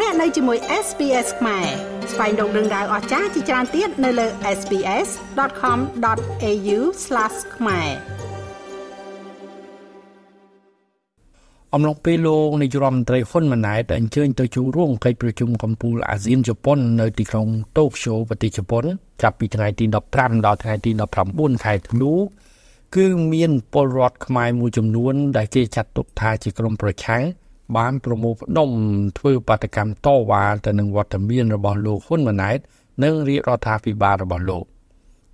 លោកអ្នកនៅជាមួយ SPS ខ្មែរស្វែងរកដឹងដៅអស្ចារ្យជាច្រើនទៀតនៅលើ SPS.com.au/ ខ្មែរអំឡុងពេលលោកនាយរដ្ឋមន្ត្រីហ៊ុនម៉ាណែតអញ្ជើញទៅចូលរួមកិច្ចប្រជុំកំពូលអាស៊ានជប៉ុននៅទីក្រុងតូក្យូប្រទេសជប៉ុនចាប់ពីថ្ងៃទី15ដល់ថ្ងៃទី19ខែធ្នូគឺមានពលរដ្ឋខ្មែរមួយចំនួនដែលគេចាត់ទុកថាជាក្រុមប្រឆាំង បានប្រមូលផ្ដុំធ្វើបាតកម្មតវ៉ាទៅនឹងវត្តមានរបស់លោកហ៊ុនម៉ាណែតនិងរាជរដ្ឋាភិបាលរបស់លោក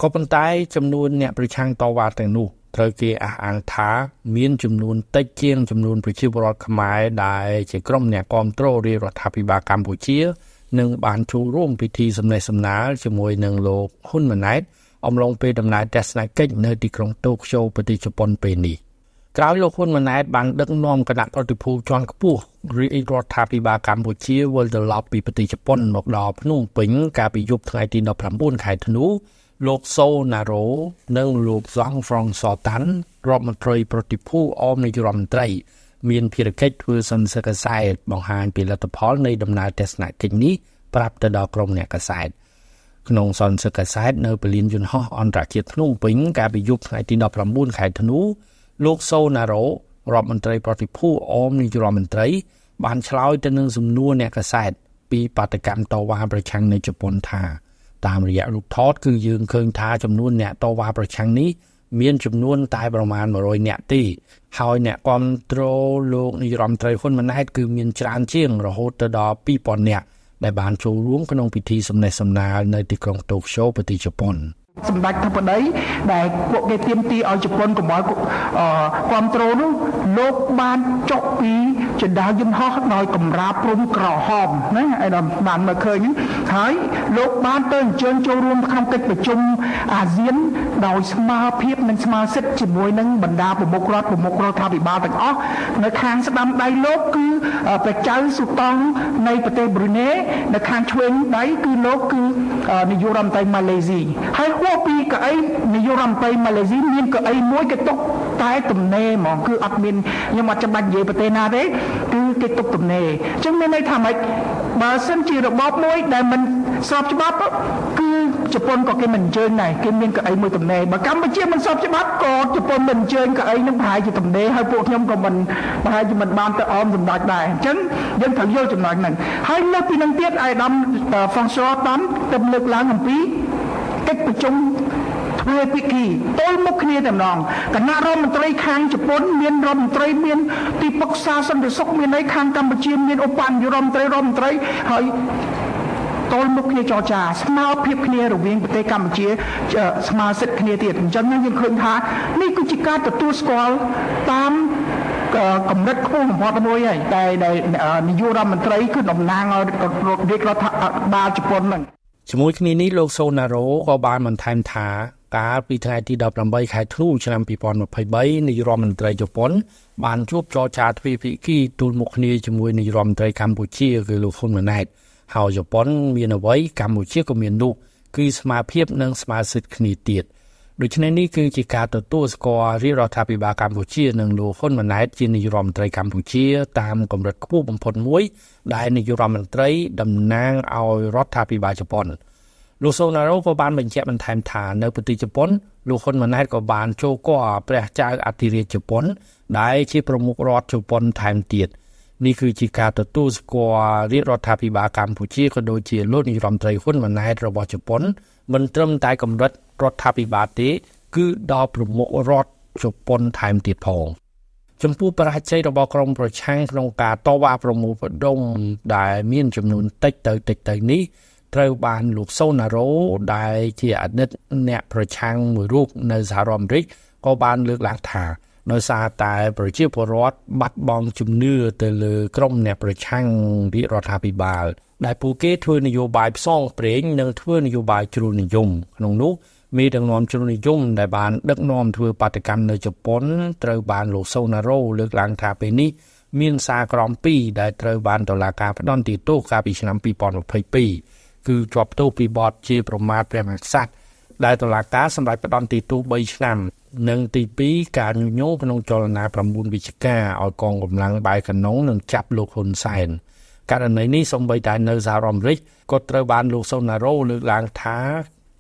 ក៏ប៉ុន្តែចំនួនអ្នកប្រឆាំងតវ៉ាទាំងនោះត្រូវគេអះអាងថាមានចំនួនតិចជាងចំនួនប្រជាពលរដ្ឋខ្មែរដែលជាក្រុមអ្នកគ្រប់គ្រងរាជរដ្ឋាភិបាលកម្ពុជានិងបានចូលរួមពិធីសម្ដែងសម្ដាលជាមួយនឹងលោកហ៊ុនម៉ាណែតអំឡុងពេលដំណើរទស្សនកិច្ចនៅទីក្រុងតូក្យូប្រទេសជប៉ុនពេលនេះ ក្រោយលោកហ៊ុនម៉ាណែតបានដឹកនាំគណៈប្រតិភូជាន់ខ្ពស់រាជរដ្ឋាភិបាលកម្ពុជាវិលត្រឡប់ពីប្រទេសជប៉ុនមកដល់ភ្នំពេញកាលពីយប់ថ្ងៃទី19ខែធ្នូលោកសូណារ៉ូនិងលោកហ្សង់ហ្វ្រង់សតាន់រដ្ឋមន្ត្រីប្រតិភូអមនាយរដ្ឋមន្ត្រី មានភារកិច្ចធ្វើសន្និសីទកសែតបង្ហាញពីលទ្ធផលនៃដំណើរទស្សនកិច្ចនេះប្រាប់ទៅដល់ក្រុមអ្នកកសែតក្នុងសន្និសីទកសែតនៅពលានយន្តហោះអន្តរជាតិភ្នំពេញកាលពីយប់ថ្ងៃទី19ខែធ្នូ លោកសូណារ៉ូរដ្ឋមន្ត្រីប្រតិភូអមនាយរដ្ឋមន្ត្រី បានឆ្លើយទៅនឹងសំណួរអ្នកកសែតពីបាតកម្មតវ៉ាប្រឆាំងនៅជប៉ុនថា តាមរយៈរូបថតគឺយើងឃើញថាចំនួនអ្នកតវ៉ាប្រឆាំងនេះមានចំនួនតែប្រមាណ100នាក់ទេហើយអ្នកគ្រប់គ្រងលោកនាយរដ្ឋមន្ត្រីហ៊ុនម៉ាណែតគឺមានច្រើនជាងរហូតទៅដល់2000នាក់ដែលបានចូលរួមក្នុងពិធីសម្ដែងសម្ដាលនៅទីក្រុងតូក្យូប្រទេសជប៉ុន។ សម្ដេចធិបតីដែលពួកគេទៀមទីឲ្យជប៉ុនកុំឲ្យគ្រប់គ្រងនោះលោកបានចុះពីចណ្ដាលយន្តហោះដោយកម្រាលព្រំក្រហមណាឯដល់បានមកឃើញហើយលោកបានទៅអញ្ជើញចូលរួមក្នុងកិច្ចប្រជុំអាស៊ានដោយស្មារភាពនិងស្មារសិទ្ធជាមួយនឹងបណ្ដាប្រមុខរដ្ឋប្រមុខរដ្ឋាភិបាលទាំងអស់នៅខាងស្ដាំដៃលោកគឺ ព្រះចៅសុតង់នៃប្រទេសប្រ៊ុយណេនៅខាងឆ្វេងដៃគឺលោកគឺនាយករដ្ឋមន្ត្រីម៉ាឡេស៊ីហើយហួសពីកៅអីនាយករដ្ឋមន្ត្រីម៉ាឡេស៊ីមានកៅអីមួយគេទុកតែទំនេរហ្មងគឺអត់មានខ្ញុំអត់ចាំបាច់និយាយប្រទេសណាទេគឺគេទុកទំនេរអញ្ចឹងមានន័យថាម៉េចបើសិនជារបបមួយដែលមិនស្របច្បាប់គឺ ជប៉ុនក៏គេមិនអញ្ជើញដែរគេមានកៅអីមួយទំនេរបើកម្ពុជាមិនស្របច្បាប់ក៏ជប៉ុនមិនអញ្ជើញកៅអីនឹងប្រហែលជាទំនេរហើយពួកខ្ញុំក៏មិនប្រហែលជាមិនបានទៅអមសម្ដេចដែរអញ្ចឹងយើងត្រូវយល់ចំណុចហ្នឹងហើយលើពីនឹងទៀតអាយដាមហ្វុងស័រតាន់ទៅលើកឡើងអំពីកិច្ចប្រជុំធ្វើពិធីទល់មុខគ្នាតែម្ដងគណៈរដ្ឋមន្ត្រីខាងជប៉ុនមានរដ្ឋមន្ត្រីមានទីប្រឹក្សាសន្តិសុខមានឯខាងកម្ពុជាមានឧបនាយករដ្ឋមន្ត្រីរដ្ឋមន្ត្រីហើយ តលមុខគ្នាចរចាស្មើភាពគ្នារវាងប្រទេសកម្ពុជាស្មើសិទ្ធិគ្នាទៀតអញ្ចឹងយើងឃើញថានេះគឺជាការទទួលស្គាល់តាមកម្រិតខ្ពស់បំផុតមួយហើយតែនាយករដ្ឋមន្ត្រីគឺតំណាងរាជរដ្ឋបាលជប៉ុនហ្នឹងជាមួយគ្នានេះលោកសូណារ៉ូក៏បានបន្ថែមថាកាលពីថ្ងៃទី18ខែធ្នូឆ្នាំ2023នាយរដ្ឋមន្ត្រីជប៉ុន បានជួបចរចាទ្វេភាគីទូលមុខគ្នាជាមួយនាយរដ្ឋមន្ត្រីកម្ពុជាគឺលោកហ៊ុនម៉ាណែត ហើយជប៉ុនមានអ្វីកម្ពុជាក៏មាននោះគឺស្មារភាពនិងស្មារសិទ្ធិគ្នាទៀត។ដូច្នេះនេះគឺជាការទទួលស្គាល់រាជរដ្ឋាភិបាលកម្ពុជានិងលោកហ៊ុនម៉ាណែតជានាយករដ្ឋមន្ត្រីកម្ពុជាតាមកម្រិតខ្ពស់បំផុតមួយ ដែលនាយករដ្ឋមន្ត្រីតំណាងឲ្យរដ្ឋាភិបាលជប៉ុនលោកសូណារ៉ូក៏បានបញ្ជាក់បន្ថែមថានៅប្រទេសជប៉ុនលោកហ៊ុនម៉ាណែតក៏បានចូលគាល់ព្រះចៅអធិរាជជប៉ុនដែលជាប្រមុខរដ្ឋជប៉ុនថែមទៀត នេះគឺជាការទទួលស្គាល់រាជរដ្ឋាភិបាលកម្ពុជាក៏ដូចជាលោកនាយរដ្ឋមន្ត្រីហ៊ុនម៉ាណែតរបស់ជប៉ុនមិនត្រឹមតែកម្រិតរដ្ឋាភិបាលទេ គឺដល់ប្រមុខរដ្ឋជប៉ុនថែមទៀតផងចំពោះបរាជ័យរបស់ក្រមប្រឆាំងក្នុងការតវ៉ាប្រមូលផ្ដុំដែលមានចំនួនតិចទៅតិចទៅនេះត្រូវបានលោកសូណារ៉ូដែលជាអតីតអ្នកប្រឆាំងមួយរូបនៅសហរដ្ឋអាមេរិកក៏បានលើកឡើងថា ដោយសារតែប្រជាពលរដ្ឋបាត់បង់ជំនឿទៅលើក្រមអ្នកប្រឆាំងរាជរដ្ឋាភិបាល ដែលពួកគេធ្វើនយោបាយផ្សងព្រេងនិងធ្វើនយោបាយជ្រុលនិយមក្នុងនោះមេដឹកនាំជ្រុលនិយមដែលបានដឹកនាំធ្វើបាតកម្មនៅជប៉ុនត្រូវបានលោកសូណារ៉ូលើកឡើងថាពេលនេះមានសារក្រម2ដែលត្រូវបានតុលាការផ្ដន្ទាទោសកាលពីឆ្នាំ2022គឺជាប់ទោសពីបទជាប្រមាថព្រះមហាក្សត្រ ដែលតុលាការសម្រេចផ្ដន្ទាទោស3ឆ្នាំនិងទី2ការញុះញង់ក្នុងចលនា9វិច្ឆិកាឲ្យកងកម្លាំងបែកកណុងនឹងចាប់លោកហ៊ុនសែនករណីនេះសូម្បីតែនៅសហរដ្ឋអាមេរិកក៏ត្រូវបានលោកសូណារ៉ូលើកឡើងថា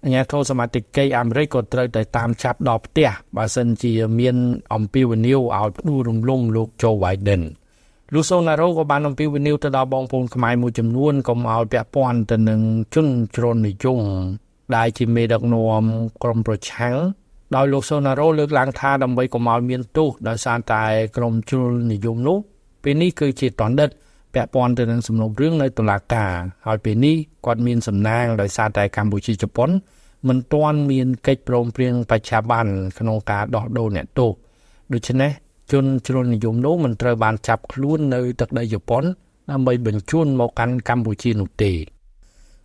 អាញាធរសមាជិកអាមេរិកក៏ត្រូវតែតាមចាប់ដល់ផ្ទះបើសិនជាមានអំពាវនាវឲ្យផ្ដួលរំលំលោកโจ Biden លោកសូណារ៉ូក៏បានអំពាវនាវទៅដល់បងប្អូនខ្មែរមួយចំនួនកុំឲ្យពាក់ព័ន្ធទៅនឹងជនជ្រុលនិយម ដែលជាមេដឹកនាំក្រុមប្រឆាំងដោយលោកសូណារ៉ូលើកឡើងថាដើម្បីកុំឲ្យមានទោសដោយសារតែក្រុមជ្រុលនិយមនោះពេលនេះគឺជាតណ្ឌិតពាក់ព័ន្ធទៅនឹងសំណុំរឿងនៅតុលាការហើយពេលនេះគាត់មានសំណាងដោយសារតែកម្ពុជាជប៉ុនមិនទាន់មានកិច្ចព្រមព្រៀងបច្ចាបន្នក្នុងការដោះដូរអ្នកទោសដូច្នេះជនជ្រុលនិយមនោះមិនត្រូវបានចាប់ខ្លួននៅទឹកដីជប៉ុនដើម្បីបញ្ជូនមកកាន់កម្ពុជានោះទេ